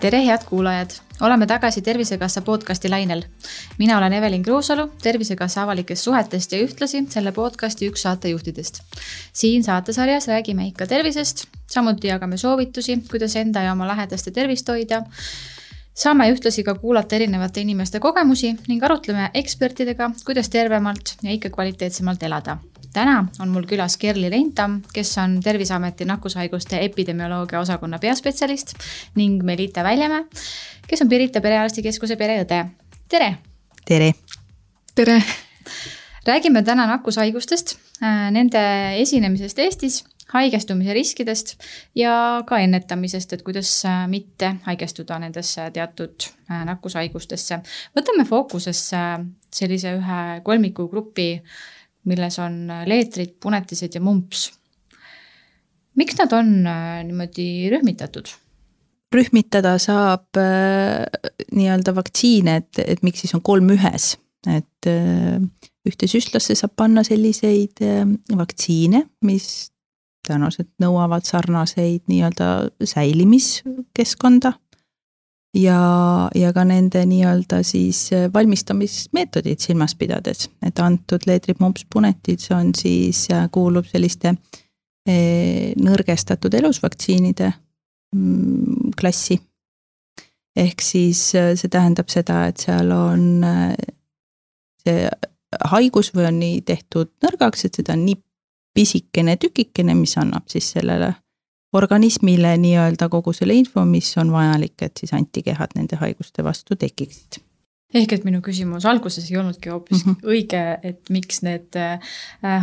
tere, head kuulajad, oleme tagasi Tervisekassa podcasti lainel. mina olen Evelin Kruusalu Tervisekassa avalikest suhetest ja ühtlasi selle podcasti üks saatejuhtidest. siin saatesarjas räägime ikka tervisest, samuti jagame soovitusi, kuidas enda ja oma lähedaste tervist hoida saame ühtlasi ka kuulata erinevate inimeste kogemusi ning arutleme ekspertidega, kuidas tervemalt ja ikka kvaliteetsemalt elada täna on mul külas Kerli Reintam, kes on Terviseameti nakkushaiguste epidemioloogia osakonna peaspetsialist ning Melita Väljamäe, kes on Pirita Perearstikeskuse pereõde. tere. tere. tere. räägime täna nakkushaigustest, äh, nende esinemisest Eestis, haigestumise riskidest ja ka ennetamisest, et kuidas äh, mitte haigestuda nendesse teatud äh, nakkushaigustesse. võtame fookusesse sellise ühe kolmikugrupi milles on äh, leetrid, punetised ja mumps. miks nad on äh, niimoodi rühmitatud? rühmitada saab äh, nii-öelda vaktsiine, et, et miks siis on kolm ühes, et äh, ühte süstlasse saab panna selliseid äh, vaktsiine, mis tõenäoliselt nõuavad sarnaseid nii-öelda säilimiskeskkonda ja, ja ka nende nii-öelda siis äh, valmistamismeetodid silmas pidades, et antud leetripumps punetid, see on siis, äh, kuulub selliste eh, nõrgestatud elusvaktsiinide mm, klassi. ehk siis see tähendab seda, et seal on see haigus või on nii tehtud nõrgaks, et seda on nii pisikene tükikene, mis annab siis sellele organismile nii-öelda kogu selle info, mis on vajalik, et siis antikehad nende haiguste vastu tekiksid ehk et minu küsimus alguses ei olnudki hoopis mm -hmm. õige, et miks need äh,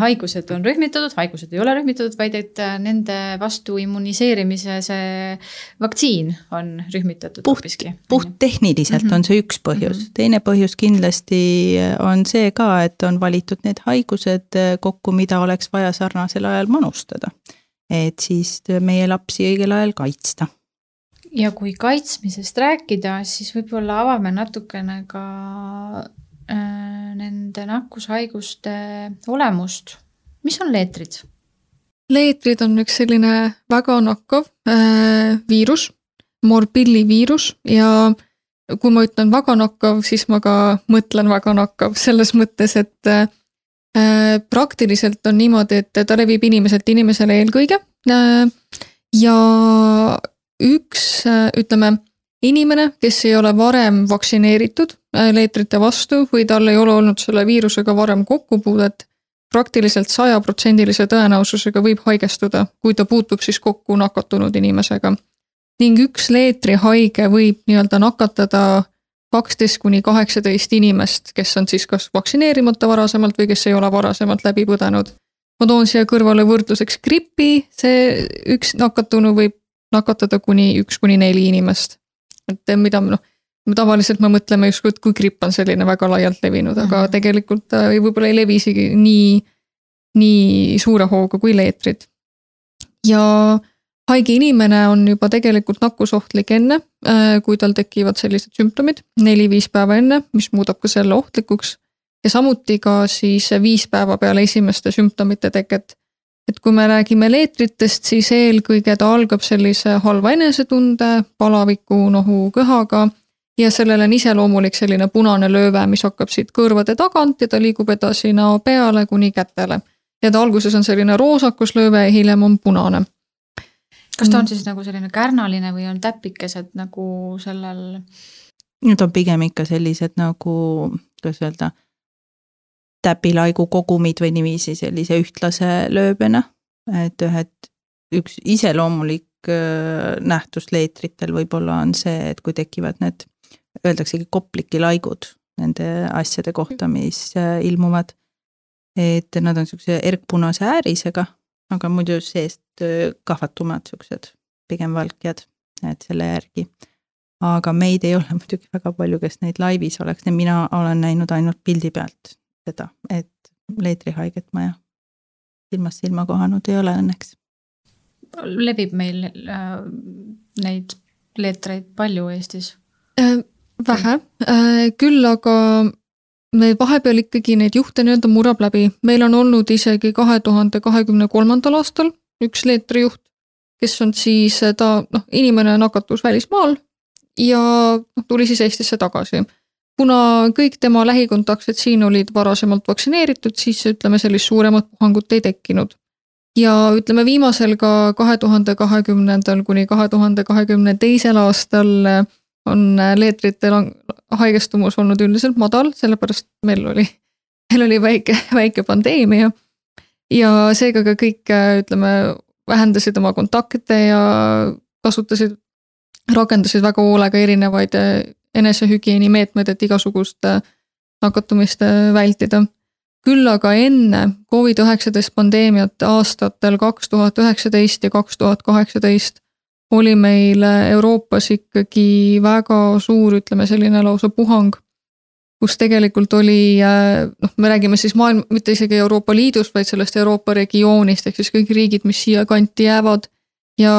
haigused on rühmitatud, haigused ei ole rühmitatud, vaid et äh, nende vastu immuniseerimise see vaktsiin on rühmitatud puht, hoopiski. puhttehniliselt mm -hmm. on see üks põhjus mm, -hmm. teine põhjus kindlasti on see ka, et on valitud need haigused kokku, mida oleks vaja sarnasel ajal manustada et siis meie lapsi õigel ajal kaitsta. Ja kui kaitsmisest rääkida, siis võib-olla avame natukene ka äh, nende nakkushaiguste olemust. mis on leetrid? leetrid on üks selline väga nakkav äh, viirus, morbilliviirus ja kui ma ütlen väga nakkav, siis ma ka mõtlen väga nakkav selles mõttes, et äh, praktiliselt on niimoodi, et ta levib inimeselt inimesele eelkõige. Äh, ja üks, äh, ütleme, inimene, kes ei ole varem vaktsineeritud leetrite vastu või tal ei ole olnud selle viirusega varem kokkupuudet, praktiliselt sajaprotsendilise tõenäosusega võib haigestuda, kui ta puutub siis kokku nakatunud inimesega. ning üks leetrihaige võib nii-öelda nakatada kaksteist kuni kaheksateist inimest, kes on siis kas vaktsineerimata varasemalt või kes ei ole varasemalt läbi põdenud. ma toon siia kõrvale võrdluseks gripi, see üks nakatunu võib nakatada kuni üks kuni neli inimest. et mida noh, tavaliselt me mõtleme justkui, et kui gripp on selline väga laialt levinud, aga mm -hmm. tegelikult ta võib-olla ei levi isegi nii, nii suure hooga kui leetrid. ja haige inimene on juba tegelikult nakkusohtlik enne, äh, kui tal tekivad sellised sümptomid, neli-viis päeva enne, mis muudab ka selle ohtlikuks. ja samuti ka siis viis päeva peale esimeste sümptomite teket. Et kui me räägime leetritest, siis eelkõige ta algab sellise halva enesetunde, palaviku, nohu, köhaga ja sellele on iseloomulik selline punane lööve, mis hakkab siit kõrvade tagant ja ta liigub edasi näo peale kuni kätele. ja ta alguses on selline roosakus lööve ja hiljem on punane kas ta on mm. siis nagu selline kärnaline või on täpikesed nagu sellel? Need on pigem ikka sellised nagu, kuidas öelda, täpilaigu kogumid või niiviisi sellise ühtlase lööbena. et ühed, üks iseloomulik äh, nähtus leetritel võib-olla on see, et kui tekivad need, öeldaksegi koplikilaigud nende asjade kohta, mis äh, ilmuvad. et nad on siukse erkpunase äärisega aga muidu seest kahvatumad siuksed, pigem valkjad, et selle järgi. aga meid ei ole muidugi väga palju, kes neid laivis oleks, mina olen näinud ainult pildi pealt seda, et leetrihaiget ma jah, silmast silma kohanud ei ole õnneks. levib meil äh, neid leetreid palju Eestis äh,? vähe äh,, küll aga me vahepeal ikkagi neid juhte nii-öelda murrab läbi, meil on olnud isegi kahe tuhande kahekümne kolmandal aastal üks leetrijuht, kes on siis ta noh, inimene nakatus välismaal ja noh, tuli siis Eestisse tagasi. Kuna kõik tema lähikontaktsed siin olid varasemalt vaktsineeritud, siis ütleme, sellist suuremat puhangut ei tekkinud. ja ütleme, viimasel ka kahe tuhande kahekümnendal kuni kahe tuhande kahekümne teisel aastal on leetrite haigestumus olnud üldiselt madal, sellepärast meil oli, meil oli väike, väike pandeemia. ja seega ka kõik, ütleme, vähendasid oma kontakte ja kasutasid, rakendasid väga hoolega erinevaid enesehügieeni meetmeid, et igasugust nakatumist vältida. küll aga enne Covid-19 pandeemiat aastatel kaks tuhat üheksateist ja kaks tuhat kaheksateist oli meil Euroopas ikkagi väga suur, ütleme selline lausa puhang, kus tegelikult oli noh, me räägime siis maailm, mitte isegi Euroopa Liidust, vaid sellest Euroopa regioonist, ehk siis kõik riigid, mis siia kanti jäävad. Ja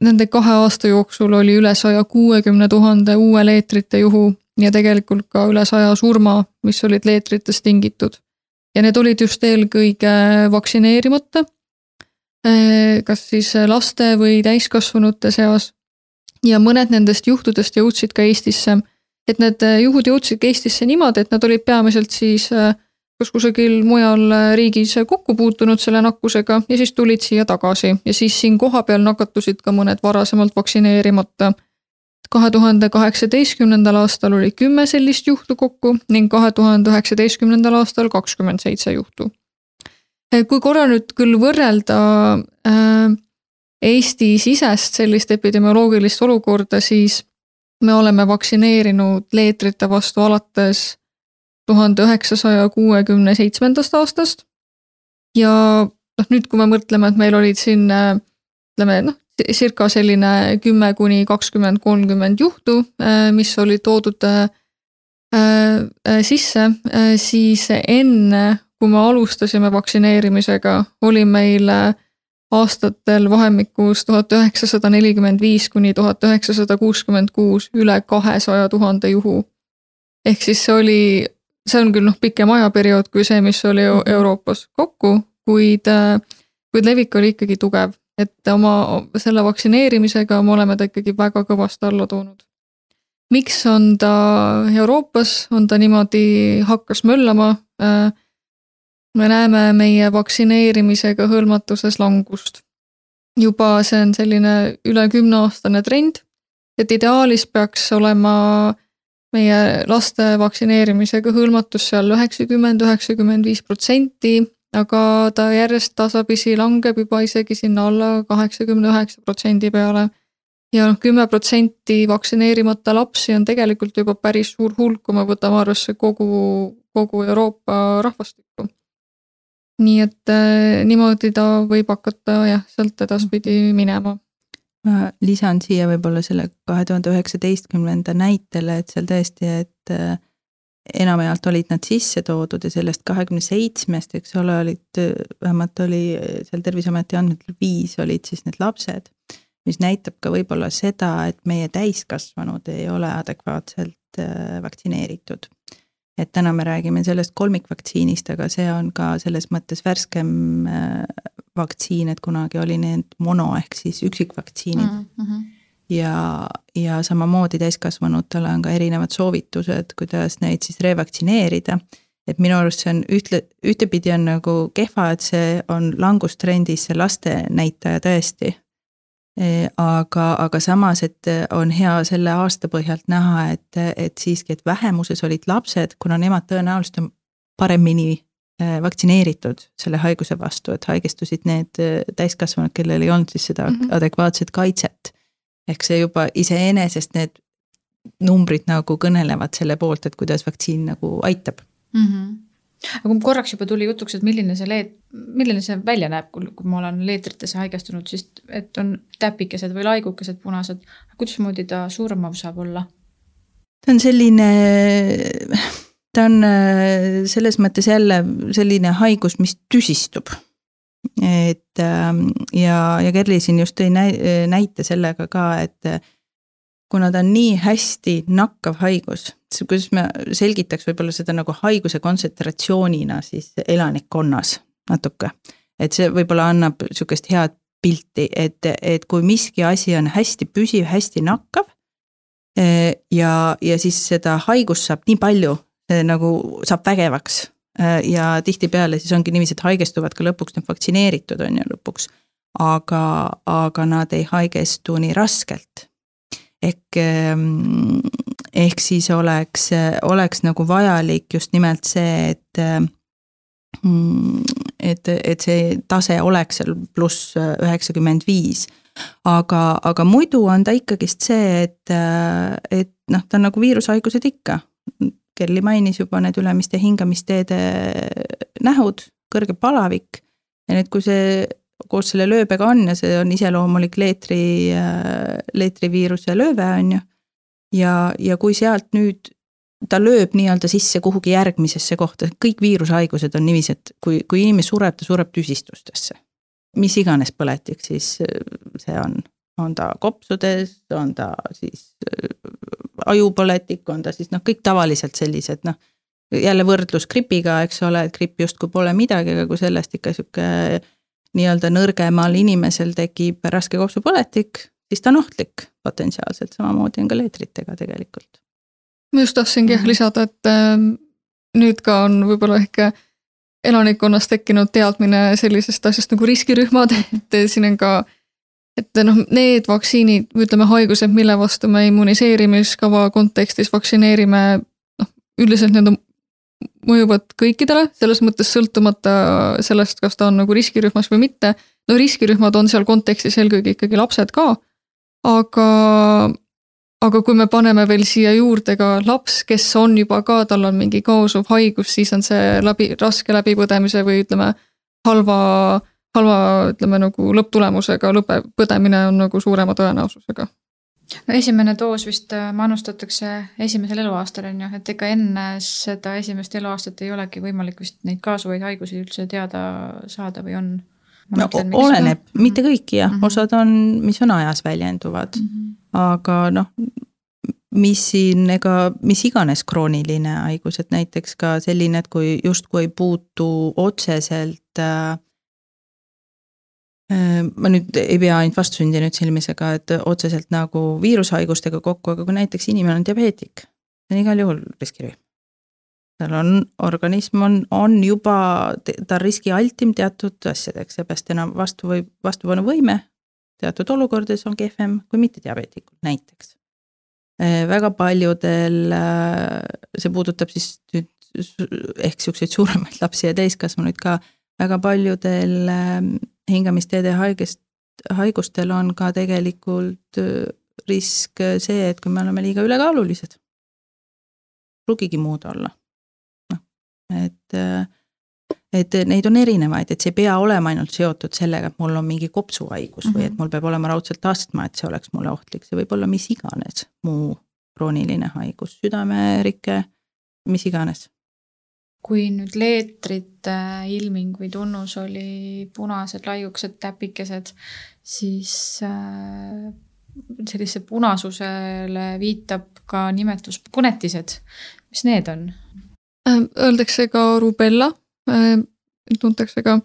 nende kahe aasta jooksul oli üle saja kuuekümne tuhande uue leetrite juhu ja tegelikult ka üle saja surma, mis olid leetritest tingitud. ja need olid just eelkõige vaktsineerimata Äh, kas siis laste või täiskasvanute seas. ja mõned nendest juhtudest jõudsid ka Eestisse. et need juhud jõudsid ka Eestisse niimoodi, et nad olid peamiselt siis äh, kas kusagil mujal riigis kokku puutunud selle nakkusega ja siis tulid siia tagasi ja siis siin kohapeal nakatusid ka mõned varasemalt vaktsineerimata. kahe tuhande kaheksateistkümnendal aastal oli kümme sellist juhtu kokku ning kahe tuhande üheksateistkümnendal aastal kakskümmend seitse juhtu kui korra nüüd küll võrrelda äh, Eesti-sisest sellist epidemioloogilist olukorda, siis me oleme vaktsineerinud leetrite vastu alates tuhande üheksasaja kuuekümne seitsmendast aastast. ja noh, nüüd, kui me mõtleme, et meil olid siin ütleme noh, circa selline kümme kuni kakskümmend, kolmkümmend juhtu, äh, mis olid toodud äh, sisse, siis enne kui me alustasime vaktsineerimisega, oli meil äh, aastatel vahemikus tuhat üheksasada nelikümmend viis kuni tuhat üheksasada kuuskümmend kuus üle kahesaja tuhande juhu. ehk siis see oli, see on küll noh, pikem ajaperiood kui see, mis oli mhm. Euroopas kokku, kuid, äh, kuid levik oli ikkagi tugev, et oma selle vaktsineerimisega me oleme ta ikkagi väga kõvasti alla toonud. miks on ta Euroopas, on ta niimoodi hakkas möllama äh, me näeme meie vaktsineerimisega hõlmatuses langust. juba see on selline üle kümneaastane trend, et ideaalis peaks olema meie laste vaktsineerimisega hõlmatus seal üheksakümmend, üheksakümmend viis protsenti, aga ta järjest tasapisi langeb juba isegi sinna alla kaheksakümne üheksa protsendi peale. ja noh, kümme protsenti vaktsineerimata lapsi on tegelikult juba päris suur hulk, kui me võtame arvesse kogu, kogu Euroopa rahvastikku nii et äh, niimoodi ta võib hakata jah, sealt edaspidi minema. Ma lisan siia võib-olla selle kahe tuhande üheksateistkümnenda näitele, et seal tõesti, et äh, enamjaolt olid nad sisse toodud ja sellest kahekümne seitsmest, eks ole, olid, vähemalt oli seal Terviseameti andmetel viis olid siis need lapsed. mis näitab ka võib-olla seda, et meie täiskasvanud ei ole adekvaatselt äh, vaktsineeritud et täna me räägime sellest kolmikvaktsiinist, aga see on ka selles mõttes värskem äh, vaktsiin, et kunagi oli need mono ehk siis üksikvaktsiinid mm. -hmm. ja, ja samamoodi täiskasvanutele on ka erinevad soovitused, kuidas neid siis revaktsineerida. et minu arust see on ühtle, ühtepidi on nagu kehva, et see on langustrendis, see laste näitaja tõesti aga, aga samas, et on hea selle aasta põhjalt näha, et, et siiski, et vähemuses olid lapsed, kuna nemad tõenäoliselt on paremini äh, vaktsineeritud selle haiguse vastu, et haigestusid need täiskasvanud, kellel ei olnud siis seda mm -hmm. adekvaatset kaitset. ehk see juba iseenesest need numbrid nagu kõnelevad selle poolt, et kuidas vaktsiin nagu aitab mm. -hmm aga kui korraks juba tuli jutuks, et milline see leet-, milline see välja näeb, kui, ma olen leetritesse haigestunud, siis et on täpikesed või laigukesed punased. kuidasmoodi ta surmav saab olla? ta on selline, ta on selles mõttes jälle selline haigus, mis tüsistub. et ja, ja Kerli siin just tõi näite sellega ka, et kuna ta on nii hästi nakkav haigus, kuidas me selgitaks võib-olla seda nagu haiguse kontsentratsioonina siis elanikkonnas natuke. et see võib-olla annab sihukest head pilti, et, et kui miski asi on hästi püsiv, hästi nakkav. Eh, ja, ja siis seda haigust saab nii palju, nagu saab vägevaks eh, ja tihtipeale siis ongi niiviisi, et haigestuvad ka lõpuks need vaktsineeritud on ju lõpuks. aga, aga nad ei haigestu nii raskelt. Ehk, ehm, ehk siis oleks, oleks nagu vajalik just nimelt see, et Mm, et, et see tase oleks seal pluss üheksakümmend viis. aga, aga muidu on ta ikkagist see, et, et noh, ta on nagu viirushaigused ikka. Kerli mainis juba need ülemiste hingamisteede nähud, kõrge palavik ja nüüd, kui see koos selle lööbega on ja see on iseloomulik leetri, leetriviiruse lööve on ju. ja, ja kui sealt nüüd ta lööb nii-öelda sisse kuhugi järgmisesse kohta, kõik viirushaigused on niiviisi, et kui, kui inimene sureb, ta sureb tüsistustesse. mis iganes põletik siis äh, see on, on ta kopsudes, on ta siis äh, ajupõletik, on ta siis noh, kõik tavaliselt sellised noh. jälle võrdlus gripiga, eks ole, et gripp justkui pole midagi, aga kui sellest ikka sihuke nii-öelda nõrgemal inimesel tekib raske kopsupõletik, siis ta on ohtlik potentsiaalselt, samamoodi on ka leetritega tegelikult ma just tahtsingi jah mhm. lisada, et äh, nüüd ka on võib-olla ehk elanikkonnas tekkinud teadmine sellisest asjast nagu riskirühmad, et siin on ka, et noh, need vaktsiinid või ütleme, haigused, mille vastu me immuniseerimiskava kontekstis vaktsineerime, noh, üldiselt need on mõjuvad kõikidele, selles mõttes sõltumata sellest, kas ta on nagu riskirühmas või mitte. no riskirühmad on seal kontekstis eelkõige ikkagi lapsed ka. aga aga kui me paneme veel siia juurde ka laps, kes on juba ka, tal on mingi kaasuv haigus, siis on see läbi, raske läbipõdemise või ütleme, halva, halva, ütleme nagu lõpptulemusega lõpe, põdemine on nagu suurema tõenäosusega no esimene doos vist äh, manustatakse esimesel eluaastal on ju, et ega enne seda esimest eluaastat ei olegi võimalik vist neid kaasuvaid haigusi üldse teada saada või on? no mõtlen, oleneb, mitte kõik jah mm, -hmm. osad on, mis on ajas väljenduvad mm. -hmm aga noh, mis siin, ega mis iganes krooniline haigus, et näiteks ka selline, et kui justkui ei puutu otseselt äh ma nüüd ei pea ainult vastsündinud silmisega, et otseselt nagu viirushaigustega kokku, aga kui näiteks inimene on diabeetik, see on igal juhul riskirühm. tal on, organism on, on juba, ta on riskialtim teatud asjadeks, seepärast enam vastu või vastupanuvõime teatud olukordades on kehvem kui mittediabeetikul näiteks. Äh, väga paljudel, äh, see puudutab siis nüüd ehk siukseid suuremaid lapsi ja täiskasvanuid ka, väga paljudel äh, hingamisteede haigest, haigustel on ka tegelikult risk see, et kui me oleme liiga ülekaalulised. pruugigi muud olla. noh, et et neid on erinevaid, et see ei pea olema ainult seotud sellega, et mul on mingi kopsuhaigus mm -hmm. või et mhm. mul peab olema raudselt astma, et see oleks mulle ohtlik, see võib olla mis iganes muu krooniline haigus, südamerike, mis iganes. Kui nüüd leetrite ilming või tunnus oli punased laiukesed täpikesed, siis äh, sellise punasusele viitab ka nimetus punetised. mis need on? Äh, öeldakse ka rubella Äh, tuntakse ka.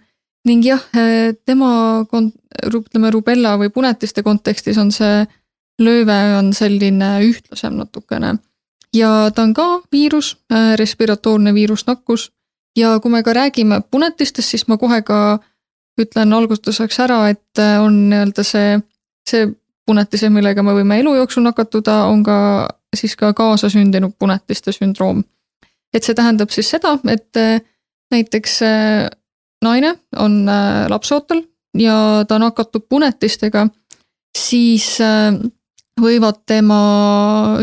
ning jah, äh, tema kon-, ütleme rubella või punetiste kontekstis on see lööve on selline ühtlasem natukene. Ja ta on ka viirus, äh, respiratoorne viirusnakkus ja kui me ka räägime punetistest, siis ma kohe ka ütlen algustuseks ära, et on nii-öelda see, see punetised, millega me võime elu jooksul nakatuda, on ka siis ka kaasasündinud punetiste sündroom. et see tähendab siis seda, et näiteks äh, naine on äh, lapseootel ja ta nakatub punetistega, siis äh, võivad tema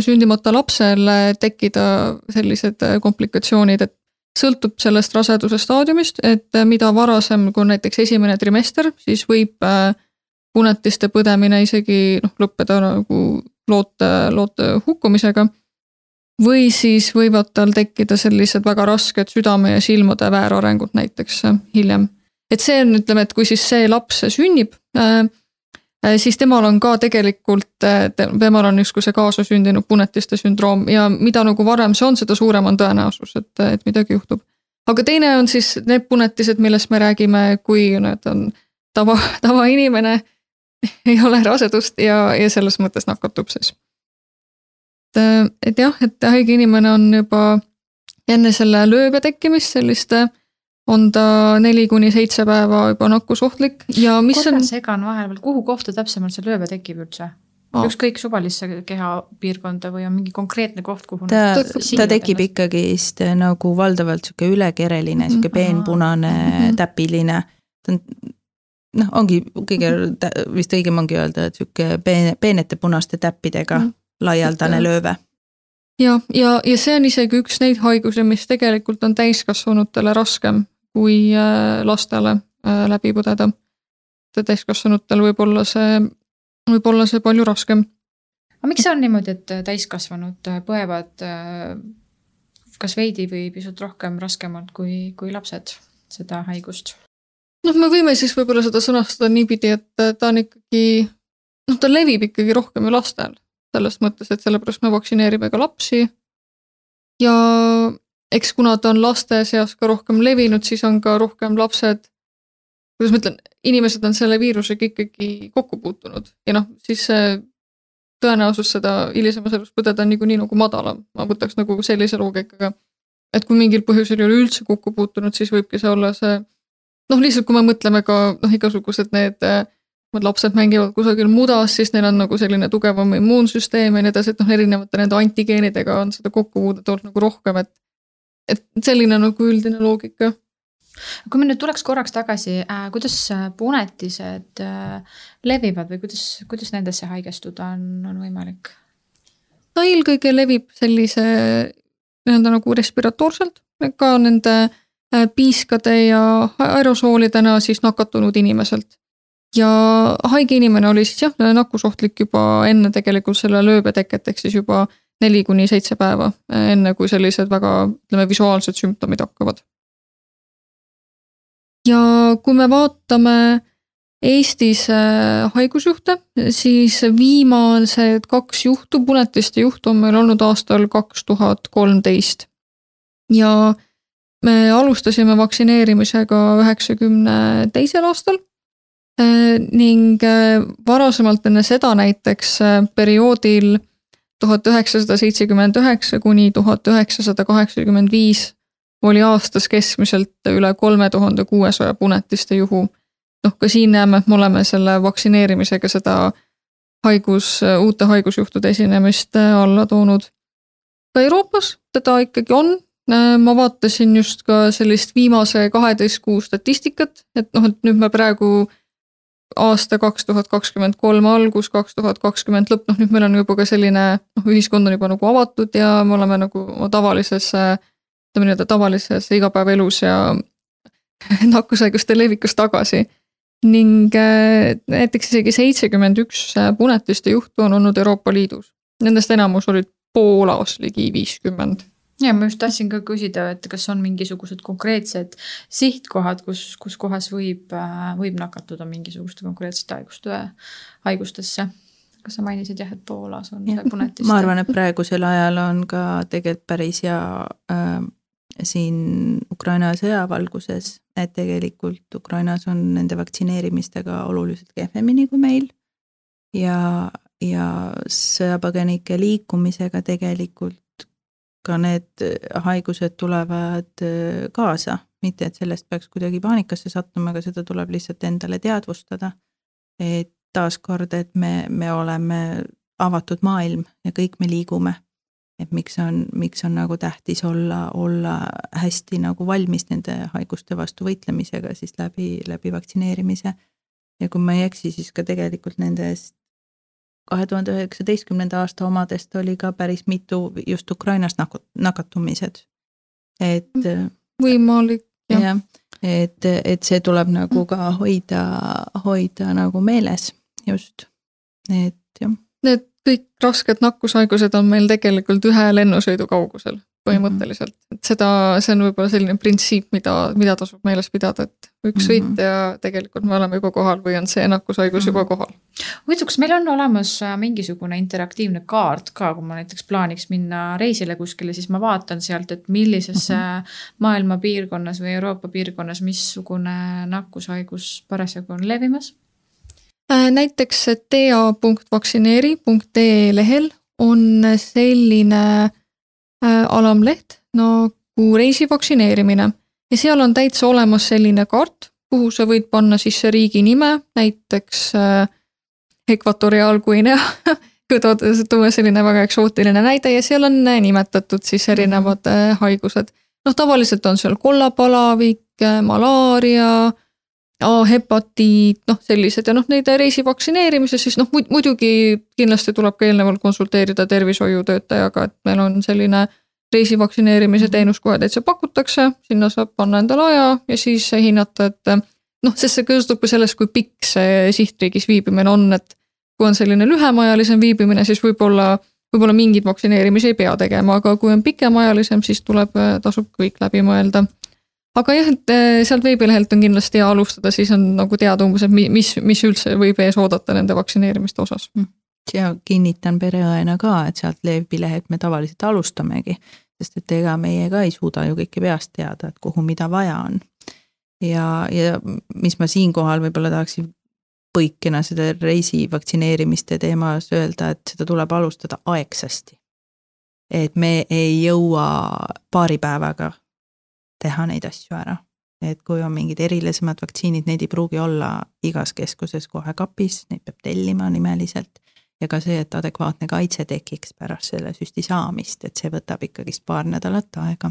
sündimata lapsele tekkida sellised komplikatsioonid, et sõltub sellest raseduse staadiumist, et mida varasem, kui näiteks esimene trimester, siis võib punetiste põdemine isegi noh, lõppeda nagu loote, loote hukkumisega või siis võivad tal tekkida sellised väga rasked südame ja silmade väärarengud näiteks äh, hiljem. et see on, ütleme, et kui siis see laps sünnib, äh, siis temal on ka tegelikult, temal on justkui see kaasasündinud punetiste sündroom ja mida nagu varem see on, seda suurem on tõenäosus, et, et midagi juhtub. aga teine on siis need punetised, millest me räägime, kui need on tava, tavainimene ei ole rasedust ja, ja selles mõttes nakatub siis. et, et jah, et haige inimene on juba enne selle lööbe tekkimist selliste on ta neli kuni seitse päeva juba nakkusohtlik ja mis korra on. segan vahele kuhu kohta täpsemalt see lööbe tekib üldse? ükskõik suvalisse kehapiirkonda või on mingi konkreetne koht, kuhu ta, ta tekib ikkagist nagu valdavalt sihuke ülekereline, sihuke peenpunane mm, -hmm. täpiline. ta on noh, ongi kõige vist õigem ongi öelda, et sihuke peene, peenete punaste täppidega mm -hmm. laialdane lööve ja, ja, ja see on isegi üks neid haigusi, mis tegelikult on täiskasvanutele raskem kui äh, lastele äh, läbi põdeda. täiskasvanutel võib olla see, võib olla see palju raskem. aga miks see on niimoodi, et täiskasvanud põevad äh, kas veidi või pisut rohkem raskemalt kui, kui lapsed seda haigust? noh, me võime siis võib-olla seda sõnastada niipidi, et ta on ikkagi, noh, ta levib ikkagi rohkem ju lastel. selles mõttes, et sellepärast me vaktsineerime ka lapsi. ja eks kuna ta on laste seas ka rohkem levinud, siis on ka rohkem lapsed, kuidas ma ütlen, inimesed on selle viirusega ikkagi kokku puutunud ja noh, siis see tõenäosus seda hilisemas elus põdeda on niikuinii nagu madalam, ma võtaks nagu sellise loogikaga. et kui mingil põhjusel ei ole üldse kokku puutunud, siis võibki see olla see noh, lihtsalt kui me mõtleme ka noh, igasugused need lapsed mängivad kusagil mudas, siis neil on nagu selline tugevam immuunsüsteem ja nii edasi, et noh, erinevate nende antigeenidega on seda kokkupuudet olnud nagu rohkem, et et selline nagu üldine loogika. kui me nüüd tuleks korraks tagasi äh,, kuidas punetised äh, levivad või kuidas, kuidas nendesse haigestuda on, on võimalik? ta eelkõige levib sellise nii-öelda nagu respiratoorselt, ka nende äh, piiskade ja aerosoolidena siis nakatunud inimeselt. ja haige inimene oli siis jah, nakkusohtlik juba enne tegelikult selle lööbe teket, ehk siis juba neli kuni seitse päeva, enne kui sellised väga, ütleme, visuaalsed sümptomid hakkavad. ja kui me vaatame Eestis äh, haigusjuhte, siis viimased kaks juhtu, punetiste juhtu on meil olnud aastal kaks tuhat kolmteist. ja me alustasime vaktsineerimisega üheksakümne teisel aastal äh, ning äh, varasemalt enne seda näiteks perioodil tuhat üheksasada seitsekümmend üheksa kuni tuhat üheksasada kaheksakümmend viis oli aastas keskmiselt üle kolme tuhande kuuesaja punetiste juhu. noh, ka siin näeme, et me oleme selle vaktsineerimisega seda haigus, uute haigusjuhtude esinemist alla toonud. ka Euroopas teda ikkagi on, ma vaatasin just ka sellist viimase kaheteist kuu statistikat, et noh, et nüüd me praegu aasta kaks tuhat kakskümmend kolm algus, kaks tuhat kakskümmend lõpp, noh nüüd meil on juba ka selline noh, ühiskond on juba nagu avatud ja me oleme nagu tavalises, ütleme nii-öelda tavalises igapäevaelus ja nakkushaiguste levikus tagasi. ning äh, näiteks isegi seitsekümmend üks punetiste juhtu on olnud Euroopa Liidus, nendest enamus olid Poolas ligi viiskümmend ja ma just tahtsin ka küsida, et kas on mingisugused konkreetsed sihtkohad, kus, kus kohas võib, äh, võib nakatuda mingisuguste konkreetsete haiguste, haigustesse? kas sa mainisid jah, et Poolas on ja, see punetiste? ma arvan, et praegusel ajal on ka tegelikult päris hea äh, siin Ukraina sõja valguses, et tegelikult Ukrainas on nende vaktsineerimistega oluliselt kehvemini kui meil. ja, ja sõjapõgenike liikumisega tegelikult ka need äh, haigused tulevad äh, kaasa, mitte et sellest peaks kuidagi paanikasse sattuma, aga seda tuleb lihtsalt endale teadvustada. et taaskord, et me, me oleme avatud maailm ja kõik me liigume. et miks on, miks on nagu tähtis olla, olla hästi nagu valmis nende haiguste vastu võitlemisega siis läbi, läbi vaktsineerimise. ja kui ma ei eksi, siis ka tegelikult nendest kahe tuhande üheksateistkümnenda aasta omadest oli ka päris mitu just Ukrainas nakatumised. et. võimalik jah ja,, et, et see tuleb nagu ka hoida, hoida nagu meeles just, et jah. Need kõik rasked nakkushaigused on meil tegelikult ühe lennusõidu kaugusel. Põhimõtteliselt, et seda, see on võib-olla selline printsiip, mida, mida tasub meeles pidada, et üks Mhm. sõit ja tegelikult me oleme juba kohal või on see nakkushaigus juba Mhm. kohal. huvitav, kas meil on olemas äh, mingisugune interaktiivne kaart ka, kui ma näiteks plaaniks minna reisile kuskile, siis ma vaatan sealt, et millises mm -hmm. maailma piirkonnas või Euroopa piirkonnas, missugune nakkushaigus parasjagu on levimas? Äh, näiteks tea.vaktsineeri.ee lehel on selline alamleht nagu reisi vaktsineerimine. Ja seal on täitsa olemas selline kaart, kuhu sa võid panna sisse riigi nime, näiteks äh, Ekvatoriaalguinea tuua selline väga eksootiline näide ja seal on äh, nimetatud siis erinevad äh, haigused. noh, tavaliselt on seal kollapalavik, äh, malaaria A-hepatiit, noh, sellised ja noh, neid reisi vaktsineerimise siis noh, muidugi kindlasti tuleb ka eelnevalt konsulteerida tervishoiutöötajaga, et meil on selline reisi vaktsineerimise teenus kohe täitsa pakutakse, sinna saab panna endale aja ja siis hinnata, et noh, sest see sõltub ka sellest, kui pikk see sihtriigis viibimine on, et kui on selline lühemaajalisem viibimine, siis võib-olla, võib-olla mingeid vaktsineerimisi ei pea tegema, aga kui on pikemaajalisem, siis tuleb, tasub kõik läbi mõelda aga jah, et sealt veebilehelt on kindlasti hea alustada, siis on nagu teada umbes, et mis, mis üldse võib ees oodata nende vaktsineerimiste osas. ja kinnitan pereõena ka, et sealt veebilehelt me tavaliselt alustamegi, sest et ega meie ka ei suuda ju kõike peast teada, et kuhu mida vaja on. ja, ja mis ma siinkohal võib-olla tahaksin põikena seda reisi vaktsineerimiste teemas öelda, et seda tuleb alustada aegsasti. et me ei jõua paari päevaga teha neid asju ära. et kui on mingid erilisemad vaktsiinid, neid ei pruugi olla igas keskuses kohe kapis, neid peab tellima nimeliselt. ja ka see, et adekvaatne kaitse tekiks pärast selle süsti saamist, et see võtab ikkagist paar nädalat aega.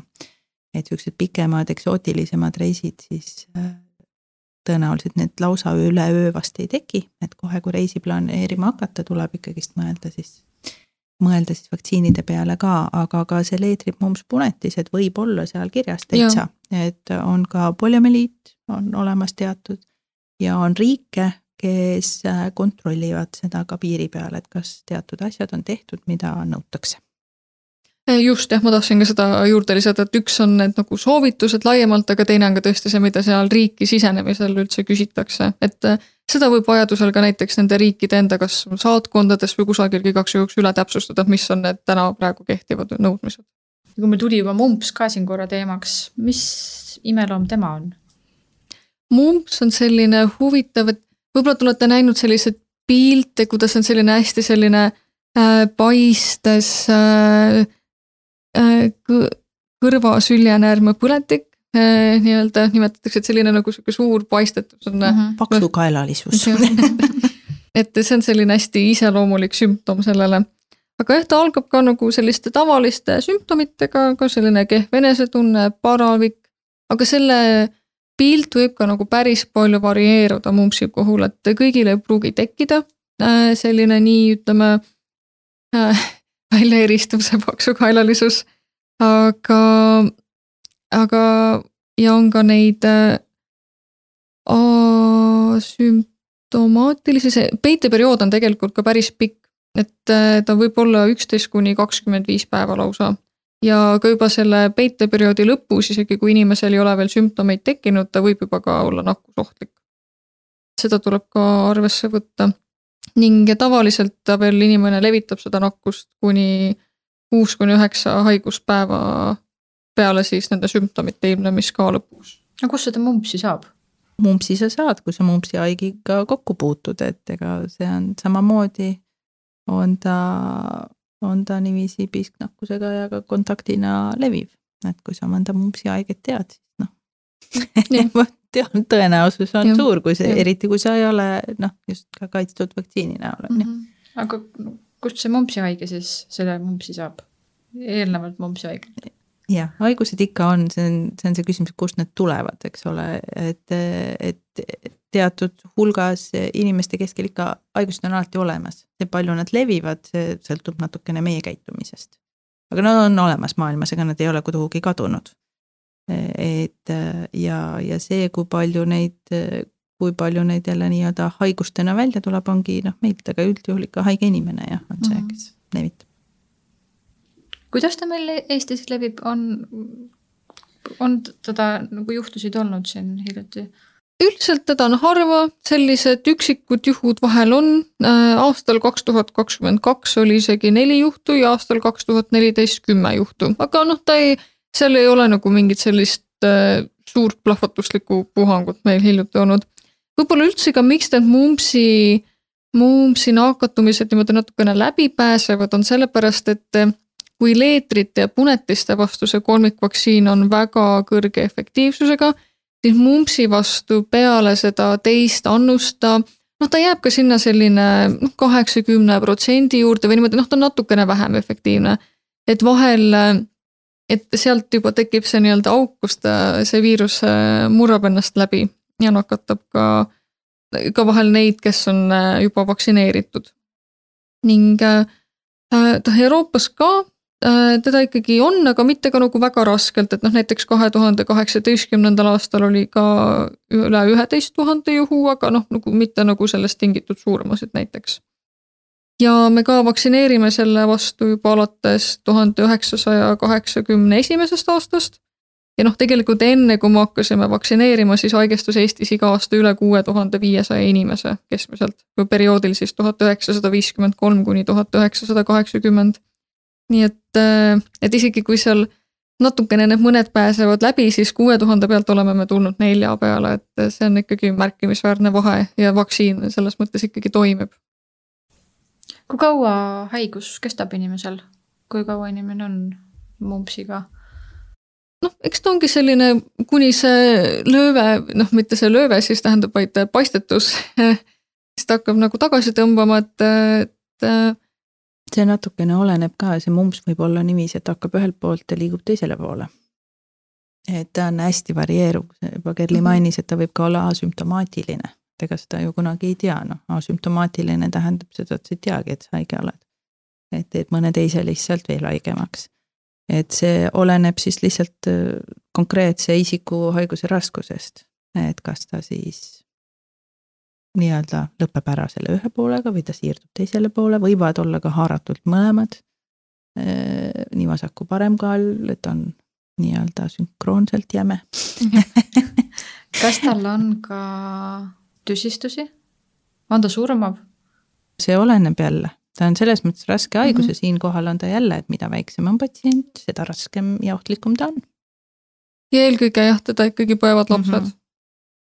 et siuksed pikemad, eksootilisemad reisid, siis tõenäoliselt need lausa üle öö vast ei teki, et kohe, kui reisi planeerima hakata, tuleb ikkagist mõelda siis mõelda siis vaktsiinide peale ka, aga ka see leetripmumpspunetised võib olla seal kirjas täitsa, et on ka poliomeliit on olemas teatud ja on riike, kes kontrollivad seda ka piiri peal, et kas teatud asjad on tehtud, mida nõutakse. Just jah, ma tahtsin ka seda juurde lisada, et üks on need nagu soovitused laiemalt, aga teine on ka tõesti see, mida seal riiki sisenemisel üldse küsitakse, et seda võib vajadusel ka näiteks nende riikide enda kas saatkondades või kusagil igaks juhuks üle täpsustada, mis on need täna praegu kehtivad nõudmised. kui meil tuli juba mumps ka siin korra teemaks, mis imeloom tema on? mumps on selline huvitav, et võib-olla te olete näinud selliseid pilte, kuidas on selline hästi selline äh, paistes äh, äh, kõrvasüljenäärme põletik nii-öelda nimetatakse, et selline nagu sihuke suur paistetus on mm. -hmm. paksukaelalisus et see on selline hästi iseloomulik sümptom sellele. aga jah, ta algab ka nagu selliste tavaliste sümptomitega, ka selline kehv enesetunne, paravik, aga selle pilt võib ka nagu päris palju varieeruda mumpsi puhul, et kõigil ei pruugi tekkida äh, selline nii, ütleme äh, välja eristuv see paksukaelalisus, aga, aga ja on ka neid äh, asümptomaatilisi, peiteperiood on tegelikult ka päris pikk, et äh, ta võib olla üksteist kuni kakskümmend viis päeva lausa. ja ka juba selle peiteperioodi lõpus, isegi kui inimesel ei ole veel sümptomeid tekkinud, ta võib juba ka olla nakkusohtlik. seda tuleb ka arvesse võtta ning tavaliselt ta veel, inimene levitab seda nakkust kuni kuus kuni üheksa haiguspäeva peale siis nende sümptomite ilmnemist ka lõpuks. no kust seda mumpsi saab? mumpsi sa saad, kui sa mumpsi haigiga kokku puutud, et ega see on samamoodi, on ta, on ta niiviisi piisknakkusega ja ka kontaktina leviv. et kui sa mõnda mumpsi haiget tead, siis noh tõenäosus on ja. suur, kui see, eriti kui sa ei ole noh, just ka kaitstud vaktsiini näol on ju. Mhm. aga kust see mumpsi haige siis selle mumpsi saab? eelnevalt mumpsi haige? Jah, haigused ikka on, see on, see on see küsimus, kust need tulevad, eks ole, et, et teatud hulgas inimeste keskel ikka haigused on alati olemas. see, palju nad levivad, see sõltub natukene meie käitumisest. aga nad on olemas maailmas, ega nad ei ole kuhugi kadunud. et ja, ja see, kui palju neid, kui palju neid jälle nii-öelda haigustena välja tuleb, ongi noh, meilt, aga üldjuhul ikka haige inimene jah, on see, kes levitab kuidas ta meil Eestis levib, on, on teda nagu juhtusid olnud siin hiljuti? üldiselt teda on harva, sellised üksikud juhud vahel on. Äh, aastal kaks tuhat kakskümmend kaks oli isegi neli juhtu ja aastal kaks tuhat neliteist kümme juhtu, aga noh, ta ei, seal ei ole nagu mingit sellist äh, suurt plahvatuslikku puhangut meil hiljuti olnud. võib-olla üldse ka, miks need mumpsi, mumpsi nakatumised niimoodi natukene läbi pääsevad, on sellepärast, et äh, kui leetrite ja punetiste vastu see kolmikvaktsiin on väga kõrge efektiivsusega siis mumpsi vastu peale seda teist annust ta noh, ta jääb ka sinna selline noh, kaheksakümne protsendi juurde või niimoodi, noh, ta on natukene vähem efektiivne. et vahel, et sealt juba tekib see nii-öelda auk, kus ta, see viirus äh, murrab ennast läbi ja nakatab ka, ka vahel neid, kes on äh, juba vaktsineeritud. ning äh, ta Euroopas ka Äh, teda ikkagi on, aga mitte ka nagu väga raskelt, et noh, näiteks kahe tuhande kaheksateistkümnendal aastal oli ka üle üheteist tuhande juhu, aga noh, nagu mitte nagu sellest tingitud surmasid näiteks. ja me ka vaktsineerime selle vastu juba alates tuhande üheksasaja kaheksakümne esimesest aastast. ja noh, tegelikult enne, kui me hakkasime vaktsineerima, siis haigestus Eestis iga aasta üle kuue tuhande viiesaja inimese keskmiselt, kui perioodil siis tuhat üheksasada viiskümmend kolm kuni tuhat üheksasada kaheksakümmend nii et, äh, et isegi kui seal natukene need mõned pääsevad läbi, siis kuue tuhande pealt oleme me tulnud nelja peale, et see on ikkagi märkimisväärne vahe ja vaktsiin selles mõttes ikkagi toimib. kui kaua haigus kestab inimesel, kui kaua inimene on mumpsiga? noh, eks ta ongi selline, kuni see lööve, noh, mitte see lööve siis tähendab, vaid paistetus siis ta hakkab nagu tagasi tõmbama, et, et see natukene oleneb ka, see mumps võib olla niiviisi, et hakkab ühelt poolt ja liigub teisele poole. et ta on hästi varieeruv, juba Kerli -hmm. mainis, et ta võib ka olla asümptomaatiline. ega seda ju kunagi ei tea, noh, asümptomaatiline tähendab seda, et sa ei teagi, et sa haige oled. et teed mõne teise lihtsalt veel haigemaks. et see oleneb siis lihtsalt äh, konkreetse isiku haiguse raskusest, et kas ta siis nii-öelda lõpeb ära selle ühe poolega või ta siirdub teisele poole, võivad olla ka haaratult mõlemad. Äh, nii vasak kui parem kaal, et on nii-öelda sünkroonselt jäme kas tal on ka tüsistusi? on ta surmav? see oleneb jälle, ta on selles mõttes raske haigus mm -hmm. ja siinkohal on ta jälle, et mida väiksem on patsient, seda raskem ja ohtlikum ta on. ja eelkõige jah, teda ikkagi põevad lapsed mm.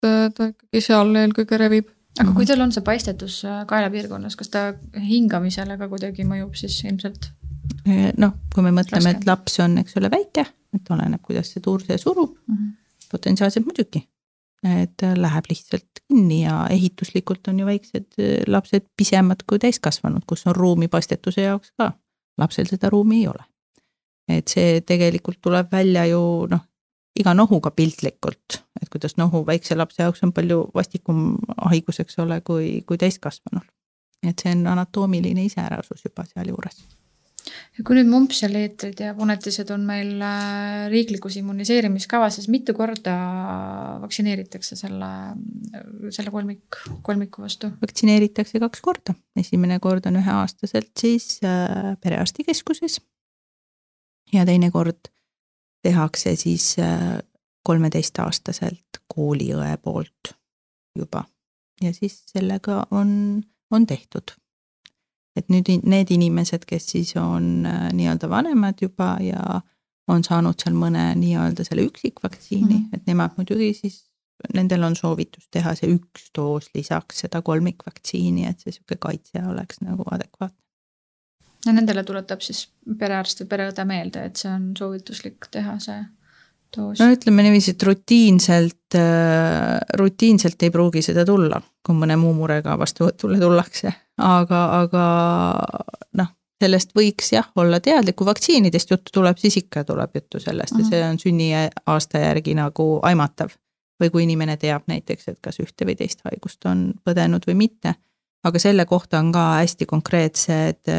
-hmm. ta ikkagi seal eelkõige revib aga kui mhm. tal on see paistetus äh, kaelapiirkonnas, kas ta hingamisele ka kuidagi mõjub siis ilmselt? Äh, noh, kui me mõtleme, et laps on, eks ole, väike, et oleneb, kuidas see tuursee surub mm, -hmm. potentsiaalselt muidugi. et läheb lihtsalt kinni ja ehituslikult on ju väiksed äh, lapsed pisemad kui täiskasvanud, kus on ruumi paistetuse jaoks ka. lapsel seda ruumi ei ole. et see tegelikult tuleb välja ju noh, iga nohuga piltlikult, et kuidas nohu väikse lapse jaoks on palju vastikum haigus, eks ole, kui, kui täiskasvanul. et see on anatoomiline iseärasus juba sealjuures. kui nüüd mumps ja leetrid ja punetised on meil äh, riiklikus immuniseerimiskavas, siis mitu korda vaktsineeritakse selle, selle kolmik, kolmiku vastu? vaktsineeritakse kaks korda, esimene kord on üheaastaselt siis äh, perearstikeskuses ja teine kord tehakse siis äh, kolmeteistaastaselt kooliõe poolt juba ja siis sellega on, on tehtud. et nüüd need inimesed, kes siis on äh, nii-öelda vanemad juba ja on saanud seal mõne nii-öelda selle üksikvaktsiini mm, -hmm. et nemad muidugi siis, nendel on soovitus teha see üks doos lisaks seda kolmikvaktsiini, et see sihuke kaitse oleks nagu adekvaatne ja nendele tuletab siis perearst või pereõde meelde, et see on soovituslik teha see doos. no ütleme niiviisi, et rutiinselt, äh, rutiinselt ei pruugi seda tulla, kui mõne muu murega vastuvõtule tullakse, aga, aga noh, sellest võiks jah olla teadlik, kui vaktsiinidest juttu tuleb, siis ikka tuleb juttu sellest ja see on sünniaasta järgi nagu aimatav. või kui inimene teab näiteks, et kas ühte või teist haigust on põdenud või mitte aga selle kohta on ka hästi konkreetsed,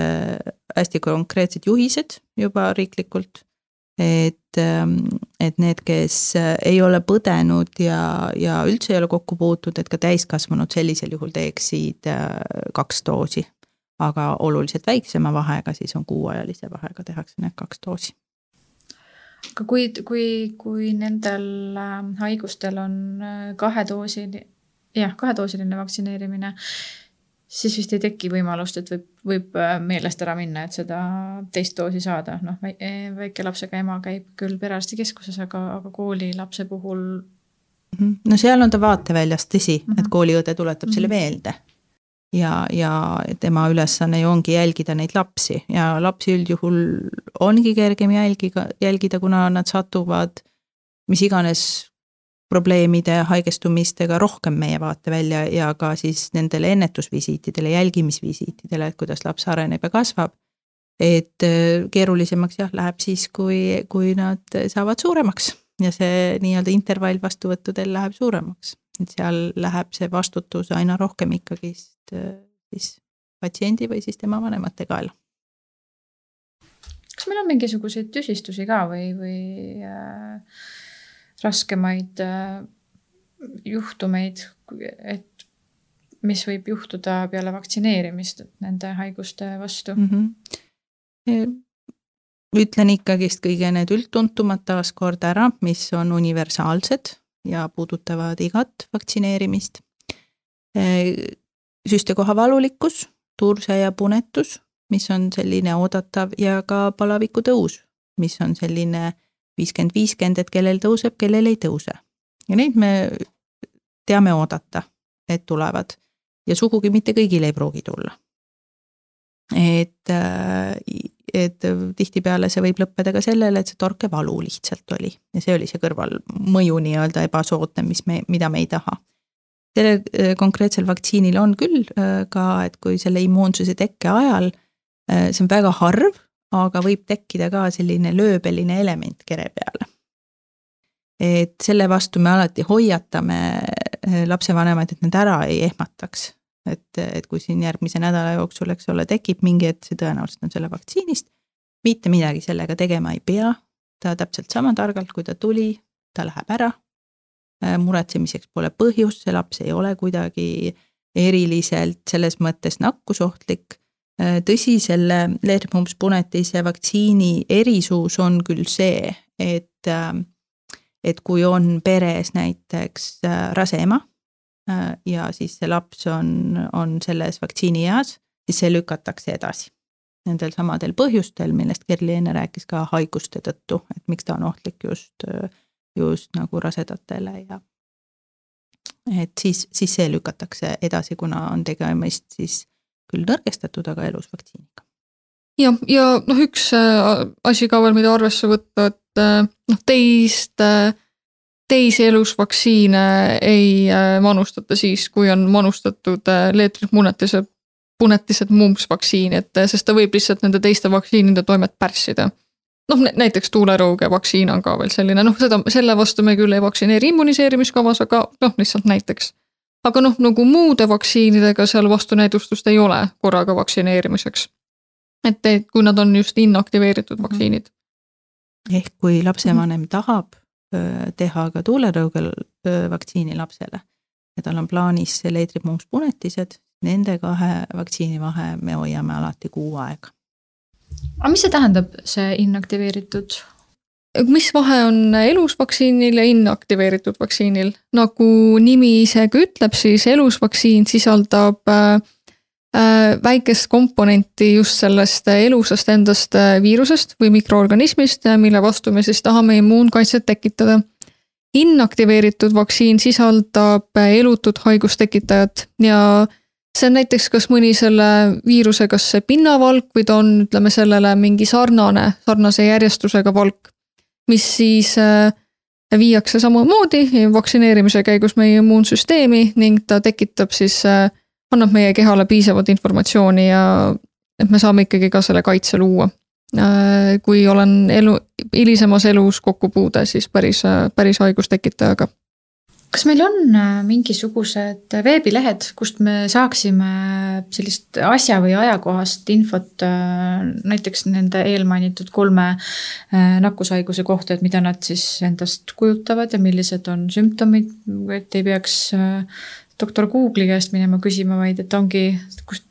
hästi konkreetsed juhised juba riiklikult. et, et need, kes ei ole põdenud ja, ja üldse ei ole kokku puutunud, et ka täiskasvanud sellisel juhul teeksid kaks doosi. aga oluliselt väiksema vahega, siis on kuuajalise vahega tehakse need kaks doosi. aga kui, kui, kui nendel äh, haigustel on äh, kahedoosiline, jah, kahedoosiline vaktsineerimine, siis vist ei teki võimalust, et võib, võib äh, meelest ära minna, et seda teist doosi saada, noh väikelapsega ema käib küll perearstikeskuses, aga, aga koolilapse puhul. Mhm. no seal on ta vaateväljas, tõsi mm, -hmm. et kooliõde tuletab mm -hmm. selle mhm. meelde ja, ja tema ülesanne ju ongi jälgida neid lapsi ja lapsi üldjuhul ongi kergem jälgiga, jälgida, kuna nad satuvad mis iganes probleemide, haigestumistega rohkem meie vaatevälja ja ka siis nendele ennetusvisiitidele, jälgimisvisiitidele, et kuidas laps areneb ja kasvab. et äh, keerulisemaks jah, läheb siis, kui, kui nad saavad suuremaks ja see nii-öelda intervall vastuvõttudel läheb suuremaks et seal läheb see vastutus aina rohkem ikkagist äh, siis patsiendi või siis tema vanemate kaela. kas meil on mingisuguseid tüsistusi ka või, või äh, raskemaid äh, juhtumeid, et mis võib juhtuda peale vaktsineerimist nende haiguste vastu mm? -hmm. ütlen ikkagist kõige need üldtuntumad taaskord ära, mis on universaalsed ja puudutavad igat vaktsineerimist. süstekoha valulikkus, turse ja punetus, mis on selline oodatav ja ka palaviku tõus, mis on selline viiskümmend, viiskümmend, et kellel tõuseb, kellel ei tõuse. ja neid me teame oodata, et tulevad ja sugugi mitte kõigil ei pruugi tulla. et et tihtipeale see võib lõppeda ka sellele, et see torkevalu lihtsalt oli ja see oli see kõrvalmõju nii-öelda ebasoodne, mis me, mida me ei taha. sellel äh, konkreetsel vaktsiinil on küll äh, ka, et kui selle immuunsuse tekke ajal, äh, see on väga harv, aga võib tekkida ka selline lööbeline element kere peale. et selle vastu me alati hoiatame lapsevanemaid, et nad ära ei ehmataks et, et kui siin järgmise nädala jooksul, eks ole, tekib mingi, et see tõenäoliselt on selle vaktsiinist, mitte midagi sellega tegema ei pea, ta täpselt sama targalt, kui ta tuli, ta läheb ära. Äh, muretsemiseks pole põhjust, see laps ei ole kuidagi eriliselt selles mõttes nakkusohtlik. Äh, tõsi, selle leedmumps-punetise vaktsiini erisus on küll see, et, äh, et kui on peres näiteks rase ema Äh, ja siis see laps on, on selles vaktsiinieas, siis see lükatakse edasi. Nendel samadel põhjustel, millest Kerli enne rääkis ka haiguste tõttu, et miks ta on ohtlik just, just nagu rasedatele ja et siis, siis see lükatakse edasi, kuna on tegemist siis küll nõrgestatud, aga elus vaktsiiniga. jah, ja noh, üks äh, asi ka veel, mida arvesse võtta, et äh, noh, teist teisi elusvaktsiine ei äh, manustata siis, kui on manustatud äh, leetrihmunetise, punetised mumps vaktsiin, et äh, sest ta võib lihtsalt nende teiste vaktsiinide toimet pärssida. noh, näiteks tuulerõuge vaktsiin on ka veel selline, noh, seda, selle vastu me küll ei vaktsineeri immuniseerimiskavas, aga noh, lihtsalt näiteks. Aga noh, nagu muude vaktsiinidega seal vastunäidustust ei ole korraga vaktsineerimiseks. et, et kui nad on just inaktiveeritud mhm. vaktsiinid. ehk kui lapsevanem tahab teha ka tuulerõugel vaktsiini lapsele ja tal on plaanis leedrimuumspunetised, nende kahe vaktsiini vahe me hoiame alati kuu aega. aga mis see tähendab, see inaktiveeritud? Mis vahe on elus vaktsiinil ja inaktiveeritud vaktsiinil? nagu nimi isegi ütleb, siis elus vaktsiin sisaldab äh, Äh, väikest komponenti just sellest elusast endast äh, viirusest või mikroorganismist, mille vastu me siis tahame immuunkaitset tekitada. inaktiveeritud vaktsiin sisaldab elutut haigustekitajat ja see on näiteks kas mõni selle viiruse, kas see pinnavalk või ta on, ütleme sellele mingi sarnane, sarnase järjestusega valk, mis siis viiakse samamoodi vaktsineerimise käigus meie immuunsüsteemi ning ta tekitab siis annab meie kehale piisavalt informatsiooni ja et me saame ikkagi ka selle kaitse luua. Äh, kui olen elu, hilisemas elus kokkupuude, siis päris, päris haigustekitajaga kas meil on äh, mingisugused veebilehed, kust me saaksime sellist asja või ajakohast infot äh, näiteks nende eelmainitud kolme nakkushaiguse kohta, et mida nad siis endast kujutavad ja millised on sümptomid, et ei peaks doktor Google'i käest minema küsima, vaid et ongi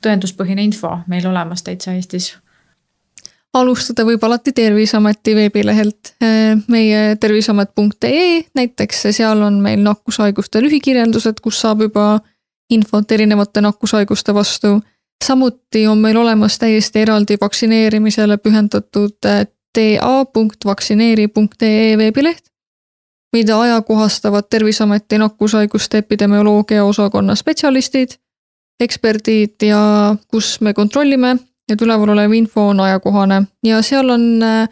tõenduspõhine info meil olemas täitsa Eestis alustada võib alati Terviseameti veebilehelt, meie terviseamet.ee näiteks, seal on meil nakkushaiguste lühikirjeldused, kus saab juba infot erinevate nakkushaiguste vastu. samuti on meil olemas täiesti eraldi vaktsineerimisele pühendatud ta.vaktsineeri.ee veebileht, mida ajakohastavad Terviseameti nakkushaiguste epidemioloogia osakonna spetsialistid, eksperdid ja kus me kontrollime, et üleval olev info on ajakohane ja seal on äh,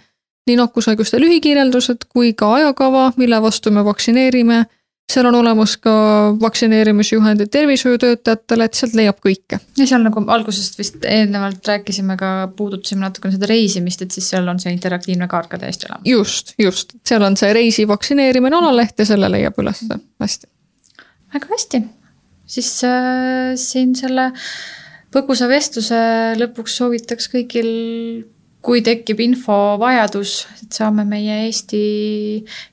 nii nakkushaiguste lühikirjeldused kui ka ajakava, mille vastu me vaktsineerime seal on olemas ka vaktsineerimisjuhendid tervishoiutöötajatele, et sealt leiab kõike. ja seal nagu algusest vist eelnevalt rääkisime ka, puudutasime natukene seda reisimist, et siis seal on see interaktiivne kaart ka täiesti olemas. just, just, seal on see reisi vaktsineerimine alaleht ja selle leiab ülesse, hästi. väga hästi, siis äh, siin selle põgusa vestluse lõpuks soovitaks kõigil kui tekib infovajadus, et saame meie Eesti,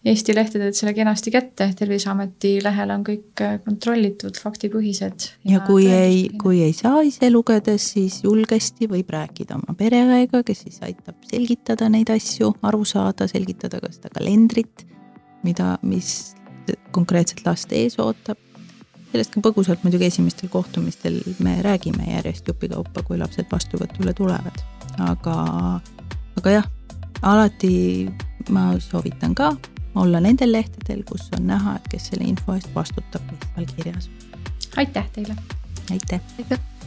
Eesti lehtedelt selle kenasti kätte, Terviseameti lehel on kõik äh, kontrollitud, faktipõhised. ja kui ei, kui ei saa ise lugedes, siis julgesti võib rääkida oma pereõega, kes siis aitab selgitada neid asju, aru saada, selgitada ka seda kalendrit, mida, mis konkreetselt last ees ootab sellest ka põgusalt muidugi esimestel kohtumistel me räägime järjest jupikaupa, kui lapsed vastuvõtule tulevad aga, aga jah, alati ma soovitan ka olla nendel lehtedel, kus on näha, et kes selle info eest vastutab, mis seal kirjas. aitäh teile. aitäh. aitäh